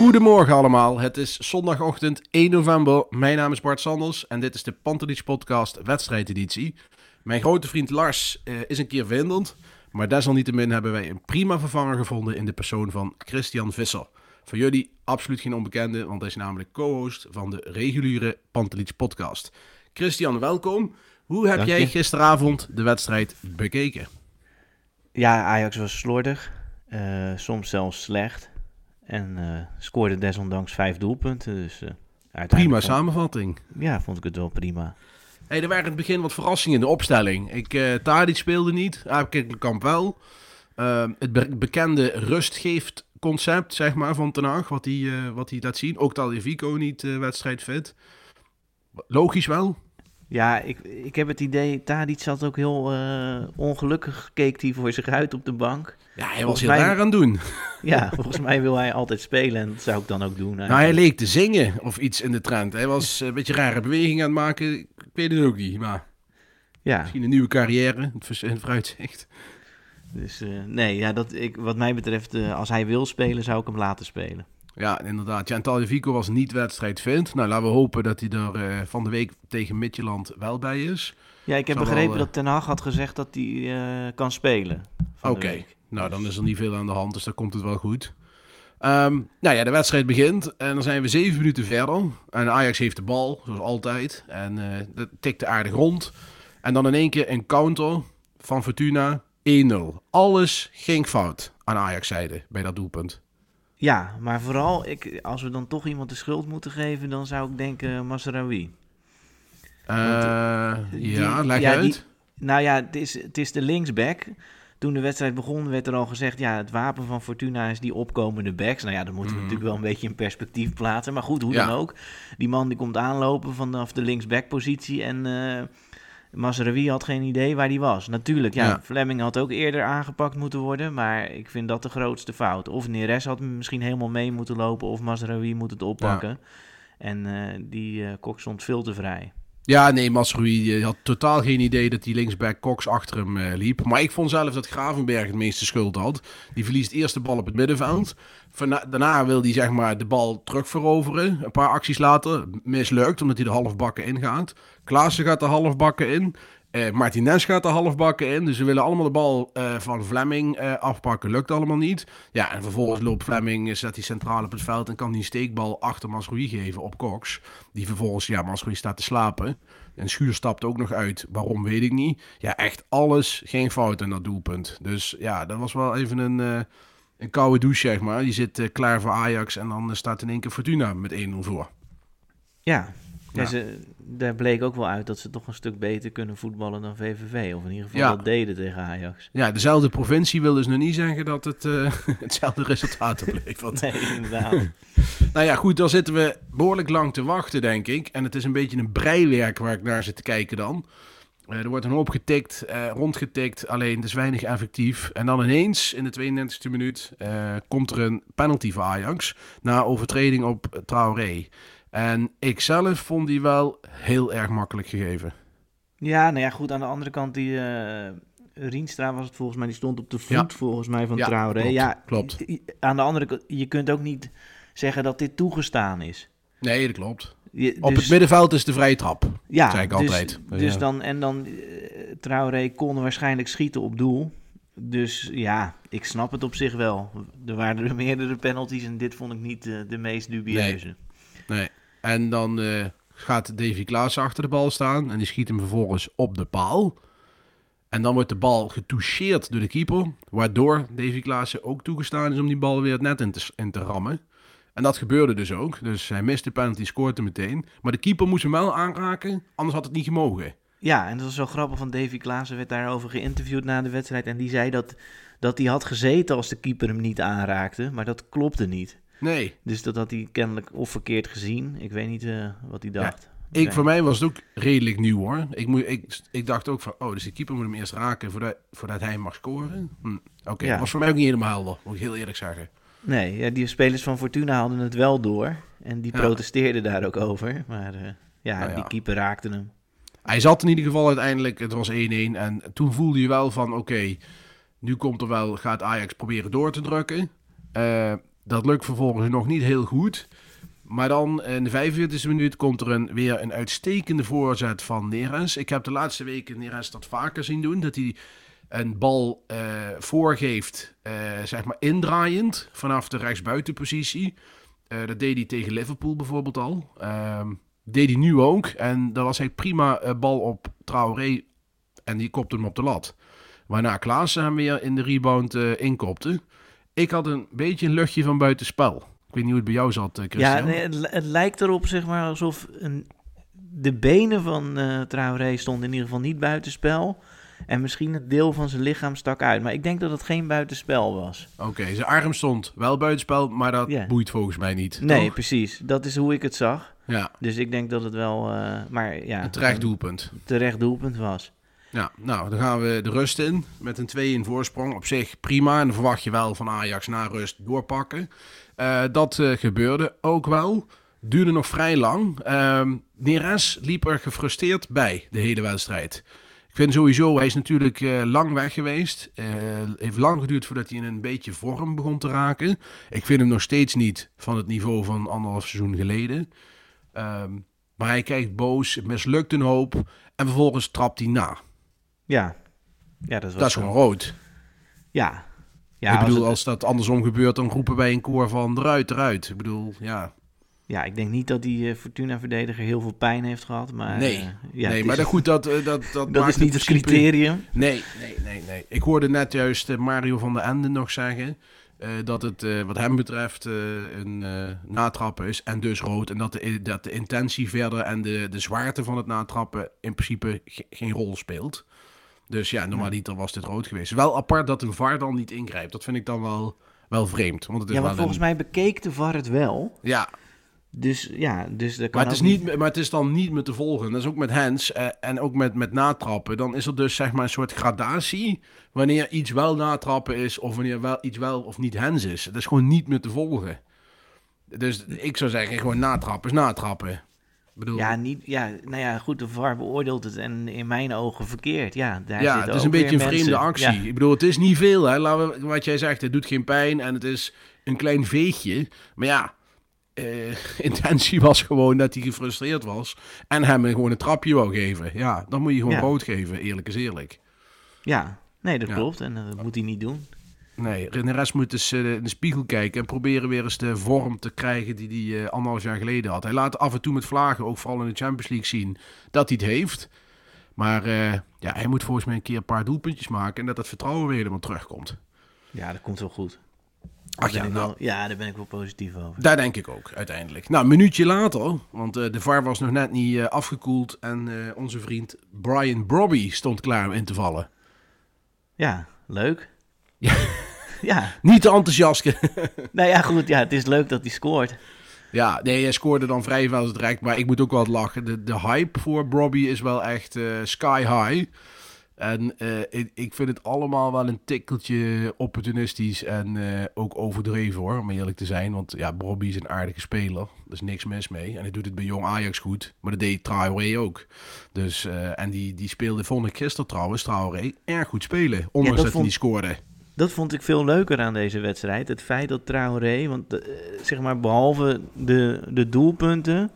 Goedemorgen allemaal, het is zondagochtend 1 november. Mijn naam is Bart Sanders en dit is de Pantelich Podcast wedstrijdeditie. Mijn grote vriend Lars eh, is een keer vindend, maar desalniettemin hebben wij een prima vervanger gevonden in de persoon van Christian Visser. Voor jullie absoluut geen onbekende, want hij is namelijk co-host van de reguliere Pantelich Podcast. Christian, welkom. Hoe heb jij gisteravond de wedstrijd bekeken? Ja, Ajax was slordig. eh, soms zelfs slecht. En eh, scoorde desondanks vijf doelpunten. Dus, eh, Prima samenvatting. Ja, vond ik het wel prima. Hey, er waren in het begin wat verrassingen in de opstelling. Ik, eh Tadic speelde niet, Aapkikkelkamp wel. Ehm, het be- bekende rustgeeft concept, zeg maar, van Ten Hag, wat hij, wat hij laat zien. Ook Vico niet eh wedstrijdfit. Logisch wel. Ja, ik, ik heb het idee, Tadic zat ook heel eh, ongelukkig, keek hij voor zich uit op de bank. Ja, hij was heel mij- raar aan het doen. Ja, volgens mij wil hij altijd spelen en dat zou ik dan ook doen. Nou, hij leek te zingen of iets in de trend. Hij was een beetje rare bewegingen aan het maken. Ik weet het ook niet, maar ja, misschien een nieuwe carrière, het vooruitzicht. dus eh, nee, ja, dat, ik, wat mij betreft, eh, als hij wil spelen, zou ik hem laten spelen. Ja, inderdaad. Ja, en Tagliafico was niet wedstrijdfit. Nou, laten we hopen dat hij er eh, van de week tegen Midtjylland wel bij is. Ja, ik heb wel, begrepen eh, dat Ten Hag had gezegd dat hij eh, kan spelen. de Oké, nou dan is er niet veel aan de hand, dus dan komt het wel goed. Ehm, nou ja, de wedstrijd begint en dan zijn we zeven minuten verder. En Ajax heeft de bal, zoals altijd. En dat tikte aardig rond. En dan in één keer een counter van Fortuna 1-0. Alles ging fout aan Ajax-zijde bij dat doelpunt. Ja, maar vooral, ik, als we dan toch iemand de schuld moeten geven, dan zou ik denken Masraoui. Eh, Die- ja, leg ja, uit. die- Nou ja, het is, het is de linksback. Toen de wedstrijd begon, werd er al gezegd: ja, het wapen van Fortuna is die opkomende backs. Nou ja, dat moeten we natuurlijk wel een beetje in perspectief plaatsen. Maar goed, hoe Mhm. Ja. dan ook. Die man die komt aanlopen vanaf de linksback-positie. En Mazraoui had geen idee waar die was. Natuurlijk, ja, Ja. Fleming had ook eerder aangepakt moeten worden. Maar ik vind dat de grootste fout. Of Neres had misschien helemaal mee moeten lopen. Of Mazraoui moet het oppakken. En eh, die eh kok stond veel te vrij. Ja, nee, Masrui had totaal geen idee dat die linksback Cox achter hem eh, liep. Maar ik vond zelf dat Gravenberg het meeste schuld had. Die verliest eerst de bal op het middenveld. Daarna wil hij zeg maar de bal terugveroveren. Een paar acties later mislukt, omdat hij de halfbakken ingaat. Klaassen gaat de halfbakken in. Eh Martinez gaat de halfbakken in. Dus ze willen allemaal de bal eh, van Fleming eh, afpakken. Lukt allemaal niet. Ja, en vervolgens loopt Fleming, eh, zet hij centraal op het veld... en kan een steekbal achter Masrui geven op Cox. Die vervolgens, ja, Masrui staat te slapen. En Schuur stapt ook nog uit. Waarom, weet ik niet. Ja, echt alles geen fout in dat doelpunt. Dus ja, dat was wel even een, een koude douche, zeg maar. Die zit klaar voor Ajax en dan staat in één keer Fortuna met 1-0 voor. Ja, ja. Ze, daar bleek ook wel uit dat ze toch een stuk beter kunnen voetballen dan VVV. Of in ieder geval Ja. dat deden tegen Ajax. Ja, dezelfde provincie wil dus nog niet zeggen dat het eh, hetzelfde resultaat oplevert. Nee, inderdaad. Nou ja, goed, dan zitten we behoorlijk lang te wachten, denk ik. En het is een beetje een breiwerk waar ik naar zit te kijken dan. Eh, er wordt een hoop getikt, eh, rondgetikt, alleen het is weinig effectief. En dan ineens, in de 32e minuut, komt er een penalty voor Ajax na overtreding op Traoré. En ik zelf vond die wel heel erg makkelijk gegeven. Ja, nou ja, goed. Aan de andere kant, die eh Rienstra was het volgens mij, die stond op de voet Ja. volgens mij van Ja, Traoré. klopt, ja, klopt. Aan de andere kant, je kunt ook niet zeggen dat dit toegestaan is. Nee, dat klopt. Je- Op dus- het middenveld is de vrije trap. ja, zei ik dus, altijd. Dus Ja. dan, en dan, eh, Traoré kon waarschijnlijk schieten op doel. Dus ja, ik snap het op zich wel. Er waren er meerdere penalties en dit vond ik niet eh, de meest dubieuze. Nee. En dan eh, gaat Davy Klaassen achter de bal staan. En die schiet hem vervolgens op de paal. En dan wordt de bal getoucheerd door de keeper. Waardoor Davy Klaassen ook toegestaan is om die bal weer het net in te, rammen. En dat gebeurde dus ook. Dus hij miste de penalty, scoort hem meteen. Maar de keeper moest hem wel aanraken, anders had het niet gemogen. Ja, en dat was zo grappig, van Davy Klaassen werd daarover geïnterviewd na de wedstrijd. En die zei dat, dat hij had gezeten als de keeper hem niet aanraakte, maar dat klopte niet. Nee. Dus dat had hij kennelijk of verkeerd gezien. Ik weet niet eh, wat hij dacht. Ik, Nee. voor mij was het ook redelijk nieuw hoor. Ik, moet, ik, ik dacht ook van, oh, dus de keeper moet hem eerst raken voordat, voordat hij mag scoren. Hm, Oké, Ja. was voor mij ook niet helemaal helder, moet ik heel eerlijk zeggen. Nee, ja, die spelers van Fortuna hadden het wel door. En die Ja. protesteerden daar ook over. Maar eh, ja, Nou ja. die keeper raakte hem. Hij zat in ieder geval uiteindelijk, het was 1-1. En toen voelde je wel van, oké, nu komt er wel, gaat Ajax proberen door te drukken. Eh, dat lukt vervolgens nog niet heel goed. Maar dan in de 45e minuut komt er een, weer een uitstekende voorzet van Neres. Ik heb de laatste weken Neres dat vaker zien doen. Dat hij een bal eh, voorgeeft, eh, zeg maar indraaiend vanaf de rechtsbuitenpositie. Eh, dat deed hij tegen Liverpool bijvoorbeeld al. Ehm, deed hij nu ook. En dat was hij prima bal op Traoré. En die kopte hem op de lat. Waarna Klaassen hem weer in de rebound inkopte. Ik had een beetje een luchtje van buitenspel. Ik weet niet hoe het bij jou zat, eh, Christian. Ja, nee, het, li- het lijkt erop zeg maar, alsof een, de benen van eh Traoré stonden in ieder geval niet buitenspel. En misschien het deel van zijn lichaam stak uit. Maar ik denk dat het geen buitenspel was. Oké, zijn arm stond wel buitenspel, maar dat boeit volgens mij niet. Nee, toch? precies. Dat is hoe ik het zag. Ja, Dus ik denk dat het wel, eh, maar ja, een terecht een doelpunt. terecht doelpunt was. Ja, nou, dan gaan we de rust in met een 2-1 voorsprong. Op zich prima. En dan verwacht je wel van Ajax na rust doorpakken. Eh, dat eh, gebeurde ook wel. Duurde nog vrij lang. Ehm Neres liep er gefrustreerd bij de hele wedstrijd. Ik vind sowieso, hij is natuurlijk eh, lang weg geweest. Eh heeft lang geduurd voordat hij in een beetje vorm begon te raken. Ik vind hem nog steeds niet van het niveau van anderhalf seizoen geleden. Ehm, maar hij kijkt boos, mislukt een hoop. En vervolgens trapt hij na. Ja, ja dat was Dat is gewoon rood. Ja, ja, ik als bedoel, het- als dat andersom gebeurt, dan roepen wij een koor van eruit, eruit. Ik bedoel, ja. ja, ik denk niet dat die eh, Fortuna-verdediger heel veel pijn heeft gehad. Maar, Nee. eh, ja, nee, maar dat, goed, dat, eh, dat, dat, dat maakt is niet het principe- criterium. Nee, nee, nee, nee. Ik hoorde net juist Mario van der Ende nog zeggen... dat het wat hem betreft een natrappen is en dus rood. En dat de, dat de intentie verder en de, de zwaarte van het natrappen in principe ge- geen rol speelt. Dus ja, normaliter was dit rood geweest. Wel apart dat een VAR dan niet ingrijpt. Dat vind ik dan wel, wel vreemd. Want het is Ja, wel want volgens een- mij bekeek de VAR het wel. Ja, Dus ja, dus dat kan Maar het, is niet, maar het is dan niet met te volgen. Dat is ook met hands eh, en ook met, met natrappen. Dan is er dus zeg maar een soort gradatie wanneer iets wel natrappen is of wanneer wel, iets wel of niet hands is. Dat is gewoon niet meer te volgen. Dus ik zou zeggen, gewoon natrappen is natrappen. Bedoel, Ja, niet, ja, nou ja, goed, de VAR beoordeelt het en in mijn ogen verkeerd. Ja, daar ja, het is een beetje een vreemde mensen- actie. Ja, Ik bedoel, het is niet veel. Hè? Laten we, wat jij zegt, het doet geen pijn en het is een klein veegje. Maar ja, eh, intentie was gewoon dat hij gefrustreerd was en hem gewoon een trapje wou geven. Ja, dan moet je gewoon Ja. rood geven, eerlijk is eerlijk. ja. nee, dat Ja. klopt en dat moet hij niet doen. Nee, de rest moet eens eh, in de spiegel kijken en proberen weer eens de vorm te krijgen die hij eh, anderhalf jaar geleden had. Hij laat af en toe met vlagen, ook vooral in de Champions League, zien dat hij het heeft. Maar eh, ja, hij moet volgens mij een keer een paar doelpuntjes maken en dat het vertrouwen weer helemaal terugkomt. Ja, dat komt wel goed. Ach ja, nou, wel, ja, daar ben ik wel positief over. daar denk ik ook uiteindelijk. Nou, een minuutje later, want de VAR was nog net niet afgekoeld en onze vriend Brian Brobby stond klaar om in te vallen. Ja, leuk. Ja. ja, Niet te enthousiast. nou ja, goed, ja, het is leuk dat hij scoort. Ja, nee, hij scoorde dan vrij veel direct. Maar ik moet ook wel lachen. De, de hype voor Brobby is wel echt eh, sky high. En eh, ik, ik vind het allemaal wel een tikkeltje opportunistisch en eh, ook overdreven hoor, om eerlijk te zijn. Want ja, Bobby is een aardige speler, er is niks mis mee. En hij doet het bij Jong Ajax goed, maar dat deed Traoré ook. Dus, en die, die speelde, vond ik gisteren trouwens, Traoré, erg goed spelen, ondanks dat dat, hij niet scoorde. Dat vond ik veel leuker aan deze wedstrijd. Het feit dat Traoré, want eh, zeg maar behalve de, de doelpunten,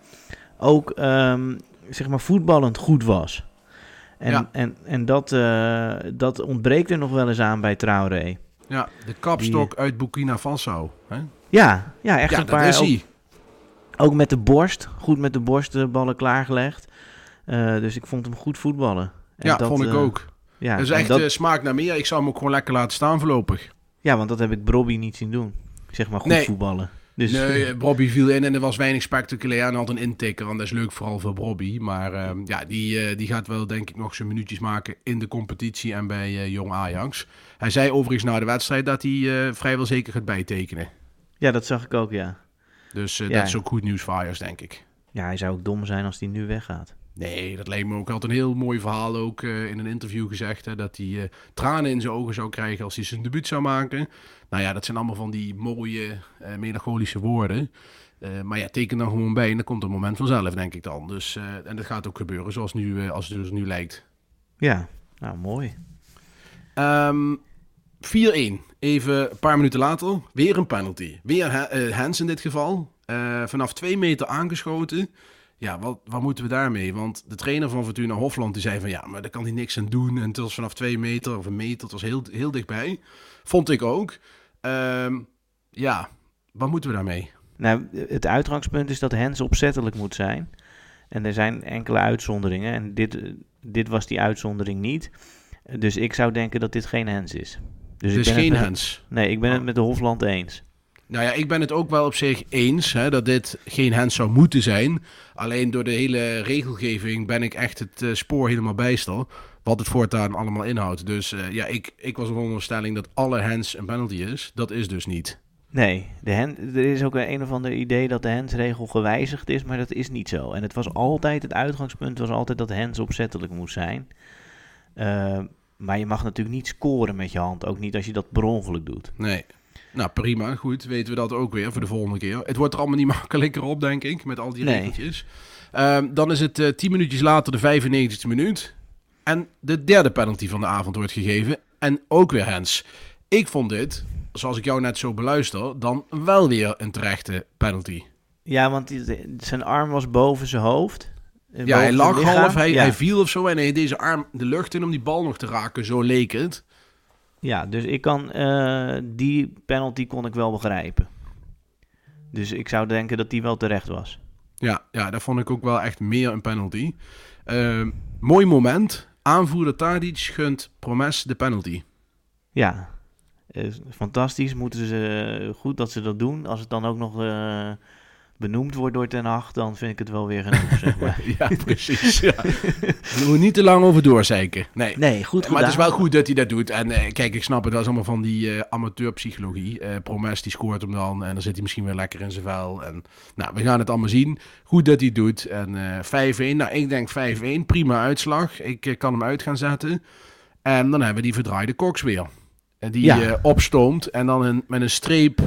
ook ehm, zeg maar voetballend goed was. En, Ja. en, en dat, eh, dat ontbreekt er nog wel eens aan bij Traoré. Ja, de kapstok uit Burkina Faso. Hè? Ja, ja echt Ja, een dat paar. is ook, ook met de borst, goed met de borst de ballen klaargelegd. Eh, dus ik vond hem goed voetballen. En Ja, dat, vond ik ook. Ja, dat is echt dat- eh, smaak naar meer. Ik zou hem ook gewoon lekker laten staan voorlopig. ja, want dat heb ik Brobby niet zien doen. Zeg maar goed Nee. voetballen. Dus, Nee, Bobby viel in en er was weinig spectaculair en had een intikker. En dat is leuk vooral voor Bobby. Maar ehm, ja, die, eh, die gaat wel denk ik nog zijn minuutjes maken in de competitie en bij eh, Jong Ajax. Hij zei overigens na de wedstrijd dat hij vrijwel zeker gaat bijtekenen. ja, dat zag ik ook, ja. Dus Ja. dat is ook goed nieuws voor Ajax, denk ik. Ja, hij zou ook dom zijn als hij nu weggaat. Nee, dat leek me ook altijd een heel mooi verhaal. Ook eh, in een interview gezegd hè, dat hij eh, tranen in zijn ogen zou krijgen als hij zijn debuut zou maken. Nou ja, dat zijn allemaal van die mooie, eh, melancholische woorden. Maar ja, teken dan gewoon bij en dan komt het moment vanzelf, denk ik dan. Dus, en dat gaat ook gebeuren zoals, nu, als het dus nu lijkt. Ja, nou mooi. Ehm 4-1. Even een paar minuten later. Weer een penalty. Weer Ha- Hens in dit geval. Vanaf twee meter aangeschoten. Ja, wat, wat moeten we daarmee? Want de trainer van Fortuna Hofland die zei van ja, maar daar kan hij niks aan doen. En het was vanaf twee meter of een meter. Het was heel, heel dichtbij. Vond ik ook. Ehm, ja, wat moeten we daarmee? Nou, het uitgangspunt is dat Hens opzettelijk moet zijn. En er zijn enkele uitzonderingen. En dit, dit was die uitzondering niet. Dus ik zou denken dat dit geen Hens is. Dus Het ik is ben geen het met- Hens. Nee, ik ben het met de Hofland eens. Nou ja, ik ben het ook wel op zich eens hè, dat dit geen hens zou moeten zijn. Alleen door de hele regelgeving ben ik echt het eh, spoor helemaal bijster. Wat het voortaan allemaal inhoudt. Dus eh, ja, ik, ik was op onderstelling dat alle hens een penalty is. Dat is dus niet. Nee, de hen, er is ook een, een of ander idee dat de hensregel gewijzigd is, maar dat is niet zo. En het was altijd, het uitgangspunt was altijd dat hens opzettelijk moest zijn. Eh, maar je mag natuurlijk niet scoren met je hand, ook niet als je dat per ongeluk doet. Nee. Nou, prima. Goed, weten we dat ook weer voor de volgende keer. Het wordt er allemaal niet makkelijker op, denk ik, met al die Nee. regeltjes. Ehm, dan is het eh 10 minuutjes later de 95e minuut. En de derde penalty van de avond wordt gegeven. En ook weer Hens. Ik vond dit, zoals ik jou net zo beluister, dan wel weer een terechte penalty. Ja, want zijn arm was boven zijn hoofd. eh, Ja, hij lag half, hij, ja. hij viel of zo en hij deed zijn arm de lucht in om die bal nog te raken. Zo leek het. Ja, dus ik kan, eh, die penalty kon ik wel begrijpen. Dus ik zou denken dat die wel terecht was. Ja, ja, dat vond ik ook wel echt meer een penalty. Ehm, mooi moment. Aanvoerder Tadic gunt Promes de penalty. Ja, eh, fantastisch. Moeten ze, eh, goed dat ze dat doen. Als het dan ook nog eh, benoemd wordt door Ten Hag, dan vind ik het wel weer genoeg, zeg maar. ja, precies. Ja. We moeten niet te lang over doorzeiken. Nee. Nee, goed Maar het is wel goed dat hij dat doet. En eh, kijk, ik snap het, dat is allemaal van die eh, amateurpsychologie. Eh Promes die scoort hem dan en dan zit hij misschien weer lekker in zijn vel. En, nou, we gaan het allemaal zien. Goed dat hij het doet. En eh 5-1, nou ik denk 5-1, prima uitslag. Ik kan hem uit gaan zetten. En dan hebben we die verdraaide koks weer. En die Ja. eh, opstoomt en dan een, met een streep...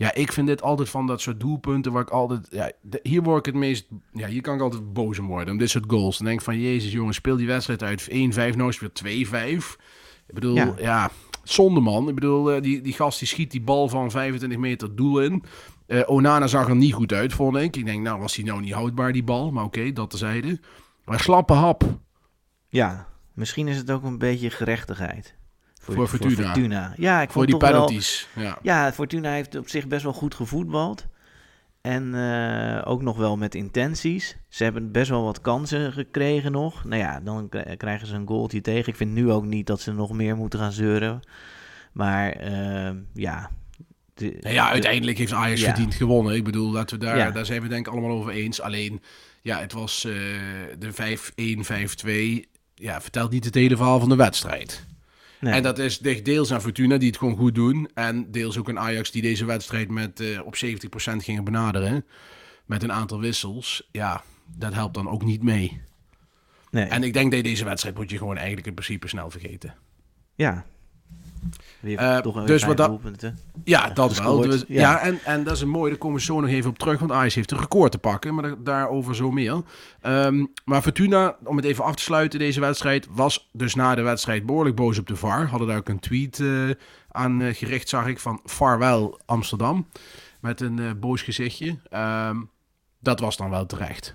Ja, ik vind dit altijd van dat soort doelpunten waar ik altijd... Ja, de- hier word ik het meest... Ja, hier kan ik altijd boos om worden. Om dit soort goals. Dan denk ik van, jezus jongens, speel die wedstrijd uit 1-5. Nou is het weer 2-5. Ik bedoel, ja, Ja. zonde man. Ik bedoel, eh, die, die gast die schiet die bal van 25 meter doel in. Eh, Onana zag er niet goed uit, vond ik. Ik denk, nou was hij nou niet houdbaar, die bal. Maar oké, dat tezijde. Maar slappe hap. Ja, misschien is het ook een beetje gerechtigheid. Voor Fortuna. Ja, ik Voor vond die toch wel... penalties. Ja. Ja, Fortuna heeft op zich best wel goed gevoetbald. En eh, ook nog wel met intenties. Ze hebben best wel wat kansen gekregen nog. Nou ja, dan krijgen ze een goaltje tegen. Ik vind nu ook niet dat ze nog meer moeten gaan zeuren. Maar eh, ja. de- Nou ja, de- uiteindelijk heeft Ajax Ja. verdiend gewonnen. Ik bedoel, laten we daar, Ja. daar zijn we denk ik allemaal over eens. Alleen, ja, het was eh, de 5-1, 5-2. Ja, vertelt niet het hele verhaal van de wedstrijd. Nee. En dat is de- deels aan Fortuna die het gewoon goed doen. En deels ook aan Ajax die deze wedstrijd met eh, op 70% gingen benaderen. Met een aantal wissels. Ja, dat helpt dan ook niet mee. Nee. En ik denk dat deze wedstrijd moet je gewoon eigenlijk in principe snel vergeten. Ja. Weer Eh, toch dus wat dat-. Ja, Ja, dat wel. Dus- ja. ja, en, en dat is een mooi. Daar komen we zo nog even op terug. Want Ajax heeft een record te pakken. Maar da- daarover zo meer. Ehm, maar Fortuna, om het even af te sluiten, deze wedstrijd... was dus na de wedstrijd behoorlijk boos op de VAR. Hadden daar ook een tweet eh, aan eh, gericht, zag ik, van Farewell Amsterdam. Met een boos gezichtje. Ehm, dat was dan wel terecht.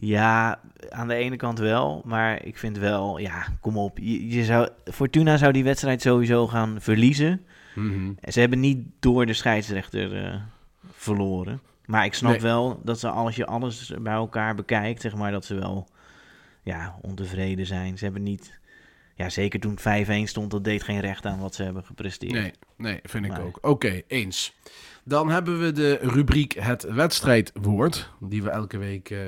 Ja, aan de ene kant wel. Maar ik vind wel, ja, kom op. Je, je zou, Fortuna zou die wedstrijd sowieso gaan verliezen. Mhm. Ze hebben niet door de scheidsrechter eh, verloren. Maar ik snap Nee. wel dat ze, als je alles bij elkaar bekijkt, zeg maar, dat ze wel ja, ontevreden zijn. Ze hebben niet, ja, zeker toen het 5-1 stond, dat deed geen recht aan wat ze hebben gepresteerd. Nee, nee, vind ik ook. Oké, eens. Dan hebben we de rubriek Het wedstrijdwoord, die we elke week eh,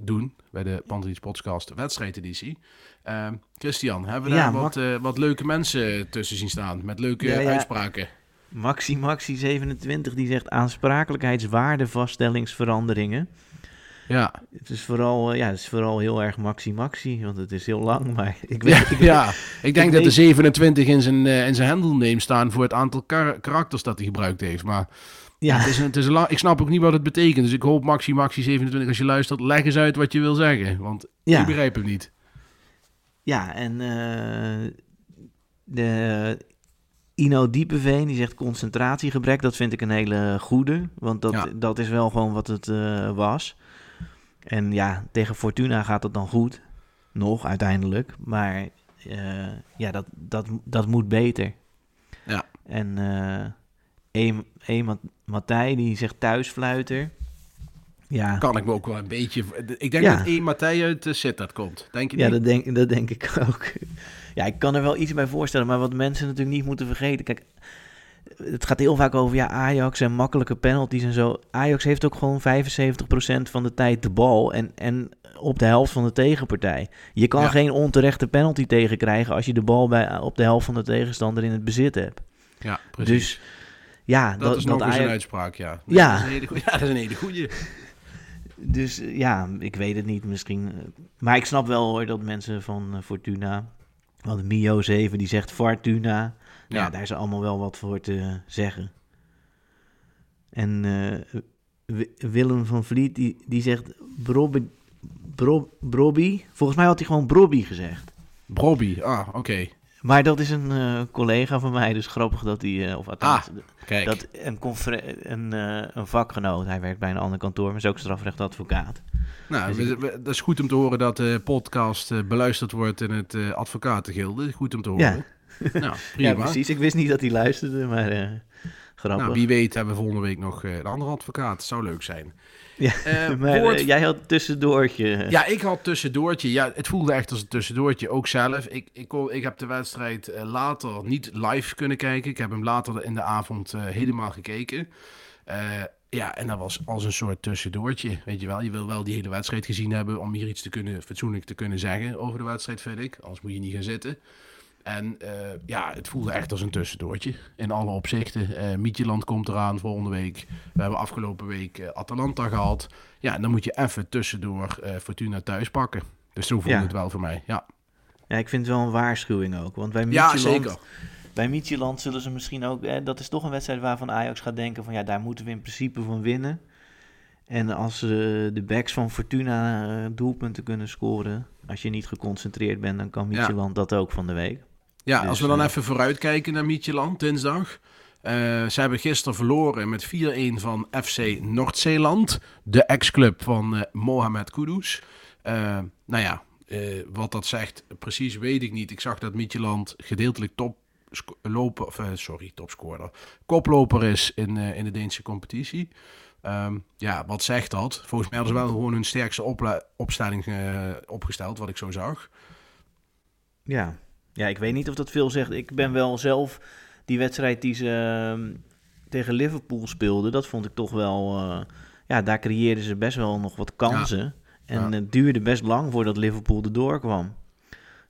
doen bij de Pantelis Podcast wedstrijdeditie. Ehm, Christian, hebben we Ja, daar wat, eh, wat leuke mensen tussen zien staan met leuke Ja, ja. uitspraken? Maxi Maxi 27 die zegt aansprakelijkheidswaardevaststellingsveranderingen. Ja, Het is vooral, eh, ja, het is vooral heel erg Maxi Maxi, want het is heel lang, maar ik weet, ja, ik, ja. ik denk ik dat de weet- 27 in zijn, eh, in zijn handle name staan voor het aantal kar- karakters dat hij gebruikt heeft. Maar ja, het is een, het is een lang, ik snap ook niet wat het betekent. Dus ik hoop Maxi Maxi 27, als je luistert, leg eens uit wat je wil zeggen. Want Ja. ik begrijp hem niet. Ja, en eh, de Ino Diepeveen die zegt concentratiegebrek. Dat vind ik een hele goede, want dat, Ja. dat is wel gewoon wat het eh, was. En ja, tegen Fortuna gaat het dan goed. Nog uiteindelijk. Maar eh, ja, dat, dat, dat moet beter. Ja. En E. e. Mat- Matthij die zegt thuisfluiter. Ja, Kan ik me ook wel een beetje... Ik denk Ja. dat één Matthij uit uh, Sittard komt. Denk je Ja, niet? dat denk, dat denk ik ook. Ja, ik kan er wel iets bij voorstellen, maar wat mensen natuurlijk niet moeten vergeten. Kijk, het gaat heel vaak over ja, Ajax en makkelijke penalties en zo. Ajax heeft ook gewoon 75% van de tijd de bal en, en op de helft van de tegenpartij. Je kan Ja. geen onterechte penalty tegenkrijgen als je de bal bij, op de helft van de tegenstander in het bezit hebt. Ja, precies. Dus ja, dat, is nog eens Ajax- een uitspraak, ja. Ja. Dat is een hele goeie- ja, dat is een hele goeie. Dus eh, ja, ik weet het niet misschien. eh, Maar ik snap wel hoor dat mensen van eh, Fortuna. Want Mio 7 die zegt Fortuna. Ja. Ja. daar is allemaal wel wat voor te zeggen. En Wi- Willem van Vliet die, die zegt Brobby, Bro, Brobby. Volgens mij had hij gewoon Brobby gezegd. Brobby, ah, oké. Maar dat is een eh, collega van mij, dus grappig dat hij, eh, of althans, Kijk, dat een, een, eh, een vakgenoot, hij werkt bij een ander kantoor, maar is ook strafrechtadvocaat. nou, dus dat is goed om te horen dat de podcast beluisterd wordt in het advocatengilde. Goed om te horen. Nou, prima. Ja, precies. Ik wist niet dat hij luisterde, maar grappig. Nou, wie weet hebben we volgende week nog een andere advocaat. Zou leuk zijn. Ja, Eh, maar eh, woord- jij had tussendoortje. Ja, ik had tussendoortje. Ja, het voelde echt als een tussendoortje. Ook zelf. Ik, ik, kon, ik heb de wedstrijd eh, later niet live kunnen kijken. Ik heb hem later in de avond helemaal gekeken. Ja, en dat was als een soort tussendoortje. Weet je wel, je wil wel die hele wedstrijd gezien hebben om hier iets te kunnen, fatsoenlijk te kunnen zeggen over de wedstrijd, vind ik. Anders moet je niet gaan zitten. En eh, ja, het voelde echt als een tussendoortje. In alle opzichten. Eh Mietjeland komt eraan volgende week. We hebben afgelopen week eh, Atalanta gehad. Ja, dan moet je even tussendoor Fortuna thuis pakken. Dus zo voelde Ja. het wel voor mij. Ja, Ja, ik vind het wel een waarschuwing ook. Want bij ja Midtjylland, zeker. bij Midtjylland zullen ze misschien ook... Eh, dat is toch een wedstrijd waarvan Ajax gaat denken van... ja, daar moeten we in principe van winnen. En als eh, de backs van Fortuna doelpunten kunnen scoren... als je niet geconcentreerd bent, dan kan Ja. Midtjylland dat ook van de week. Ja, Dus, als we dan eh, even vooruitkijken naar Mietjeland, dinsdag. Eh, ze hebben gisteren verloren met 4-1 van FC Noord-Zeeland. De ex-club van eh, Mohamed Kudus. Nou ja, wat dat zegt, precies weet ik niet. Ik zag dat Mietjeland gedeeltelijk top lopen, of, sorry, topscorer. Koploper is in, in de Deense competitie. Ehm, ja, wat zegt dat? Volgens mij hadden ze wel gewoon hun sterkste opstelling opgesteld, wat ik zo zag. Ja. Ja, ik weet niet of dat veel zegt. Ik ben wel zelf... Die wedstrijd die ze ehm, tegen Liverpool speelden... dat vond ik toch wel... eh, ja, daar creëerden ze best wel nog wat kansen. En Ja. het duurde best lang voordat Liverpool erdoor kwam.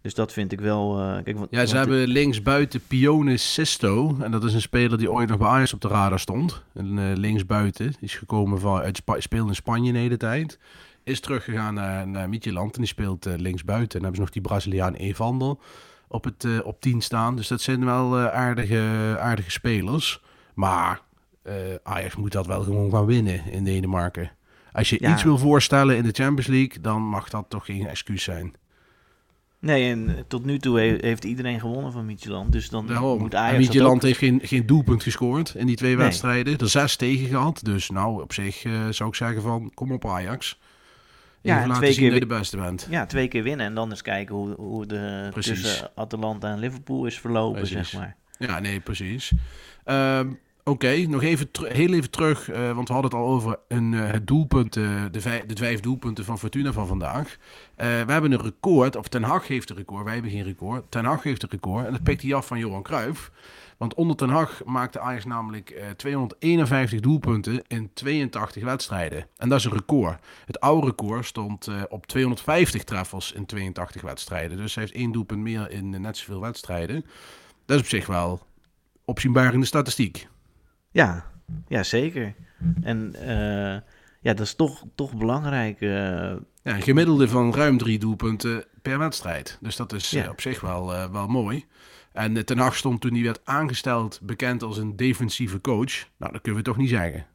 Dus dat vind ik wel... eh, kijk, want, Ja, ze hebben linksbuiten Pione Sisto. En dat is een speler die ooit nog bij Ajax op de radar stond. Een eh, linksbuiten. Die is gekomen van... uit speelde in Spanje de hele tijd. is teruggegaan naar, naar Midtjylland en die speelt uh, linksbuiten. En dan hebben ze nog die Braziliaan Evander op, het, uh, op 10 staan. Dus dat zijn wel uh, aardige, aardige spelers. Maar Ajax moet dat wel gewoon gaan winnen in Denemarken. Als je Ja. iets wil voorstellen in de Champions League, dan mag dat toch geen excuus zijn. Nee, en tot nu toe he- heeft iedereen gewonnen van Midtjylland. Dus dan Daarom. moet Ajax dat Midtjylland ook... heeft geen, geen doelpunt gescoord in die twee Nee. wedstrijden. Er zes tegen gehad. Dus nou, op zich eh, zou ik zeggen van, kom op Ajax. Ja, en twee zien keer dat je de beste bent. Ja, twee keer winnen en dan eens kijken hoe, hoe de Precies. tussen Atalanta en Liverpool is verlopen, Precies. zeg maar. Ja, nee, precies. Ehm, Oké, nog even heel even terug, eh, want we hadden het al over een, eh, het doelpunt, eh, de, vijf, de doelpunten van Fortuna van vandaag. We hebben een record, of Ten Hag heeft een record, wij hebben geen record. Ten Hag heeft een record en dat pikt hij af van Johan Cruijff. Want onder Ten Hag maakte Ajax namelijk eh, 251 doelpunten in 82 wedstrijden. En dat is een record. Het oude record stond op 250 treffers in 82 wedstrijden. Dus hij heeft één doelpunt meer in net zoveel wedstrijden. Dat is op zich wel opzienbaar in de statistiek. Ja, ja zeker. En eh, ja, dat is toch, toch belangrijk. eh, Ja, een gemiddelde van ruim drie doelpunten per wedstrijd. Dus dat is Ja. eh, op zich wel, wel mooi. En Ten Hag stond toen hij werd aangesteld bekend als een defensieve coach. Nou, dat kunnen we toch niet zeggen.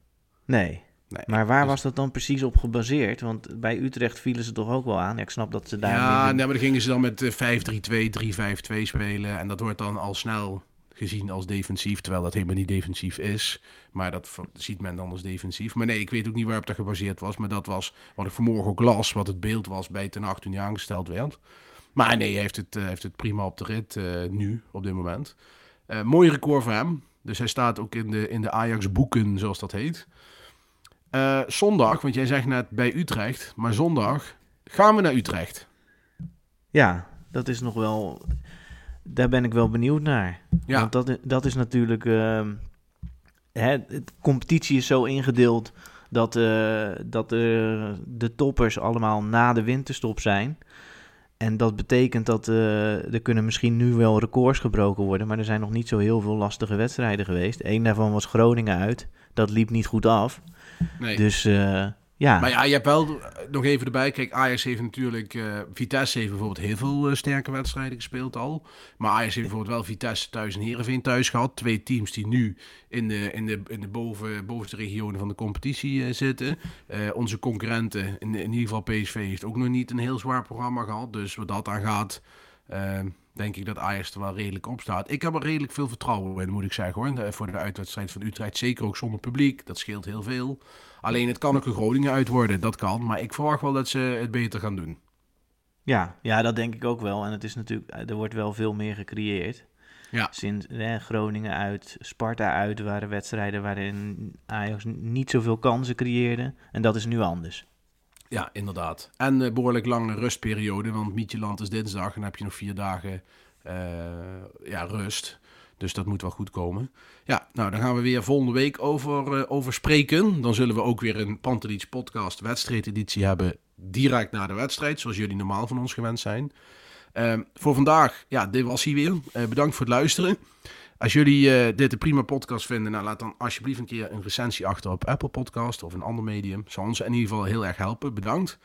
nee. Nee. Maar waar Dus- was dat dan precies op gebaseerd? Want bij Utrecht vielen ze toch ook wel aan. Ja, ik snap dat ze daar... Ja, nee, maar dan gingen ze dan met eh, 5-3-2, 3-5-2 spelen. En dat wordt dan al snel gezien als defensief, terwijl dat helemaal niet defensief is. Maar dat ziet men dan als defensief. Maar nee, ik weet ook niet waarop dat gebaseerd was. Maar dat was wat ik vanmorgen ook las, wat het beeld was bij Ten Hag toen hij aangesteld werd. Maar nee, hij heeft het, eh, heeft het prima op de rit eh, nu, op dit moment. Eh mooi record voor hem. Dus hij staat ook in de, in de Ajax-boeken, zoals dat heet. Zondag, want jij zegt net bij Utrecht, maar zondag gaan we naar Utrecht. Ja, dat is nog wel... Daar ben ik wel benieuwd naar. Ja. Want dat, dat is natuurlijk... ehm, hè, de competitie is zo ingedeeld dat, eh, dat eh, de toppers allemaal na de winterstop zijn. En dat betekent dat eh, er kunnen misschien nu wel records gebroken worden. Maar er zijn nog niet zo heel veel lastige wedstrijden geweest. Eén daarvan was Groningen uit. Dat liep niet goed af. Nee. Dus eh, ja, Maar ja, je hebt wel eh, nog even erbij. Kijk, Ajax heeft natuurlijk... eh, Vitesse heeft bijvoorbeeld heel veel eh, sterke wedstrijden gespeeld al. Maar Ajax heeft bijvoorbeeld wel Vitesse thuis en Heerenveen thuis gehad. Twee teams die nu in de, in de, in de boven, bovenste regionen van de competitie zitten. Onze concurrenten, in, in ieder geval PSV, heeft ook nog niet een heel zwaar programma gehad. Dus wat dat aan gaat... eh, denk ik dat Ajax er wel redelijk op staat. Ik heb er redelijk veel vertrouwen in, moet ik zeggen hoor. De- Voor de uitwedstrijd van Utrecht. Zeker ook zonder publiek. Dat scheelt heel veel. Alleen het kan ook een Groningen uit worden. Dat kan. Maar ik verwacht wel dat ze het beter gaan doen. ja, ja, dat denk ik ook wel. En het is natuurlijk, er wordt wel veel meer gecreëerd. Ja. Sinds hè, Groningen uit, Sparta uit waren wedstrijden waarin Ajax niet zoveel kansen creëerde. En dat is nu anders. Ja, inderdaad. En eh, behoorlijk lange rustperiode. Want Mietjeland is dinsdag. En dan heb je nog vier dagen eh, ja, rust. Dus dat moet wel goed komen. Ja, nou dan gaan we weer volgende week over, eh, over spreken. Dan zullen we ook weer een Pantelich podcast wedstrijdeditie hebben. Direct na de wedstrijd. Zoals jullie normaal van ons gewend zijn. Ehm, voor vandaag, ja, dit was hij weer. Bedankt voor het luisteren. Als jullie eh, dit een prima podcast vinden, nou, laat dan alsjeblieft een keer een recensie achter op Apple Podcast of een ander medium. Zou ons in ieder geval heel erg helpen. Bedankt.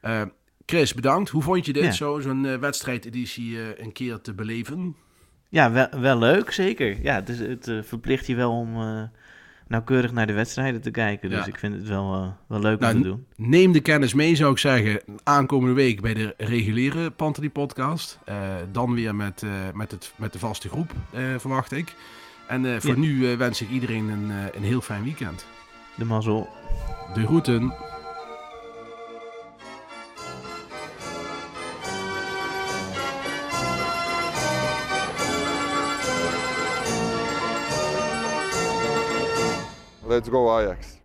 Eh, Chris, bedankt. Hoe vond je dit, Ja. zo, zo'n eh, wedstrijdeditie een keer te beleven? Ja, wel, wel leuk, zeker. Ja, het, is, het verplicht je wel om nauwkeurig naar de wedstrijden te kijken. Dus Ja. ik vind het wel, eh, wel leuk Nou, om te doen. Neem de kennis mee, zou ik zeggen, aankomende week bij de reguliere Pantelie podcast. Eh, dan weer met, eh, met, het, met de vaste groep, verwacht ik. En voor Ja. nu wens ik iedereen een, een heel fijn weekend. De mazzel. De groeten. Let's go Ajax.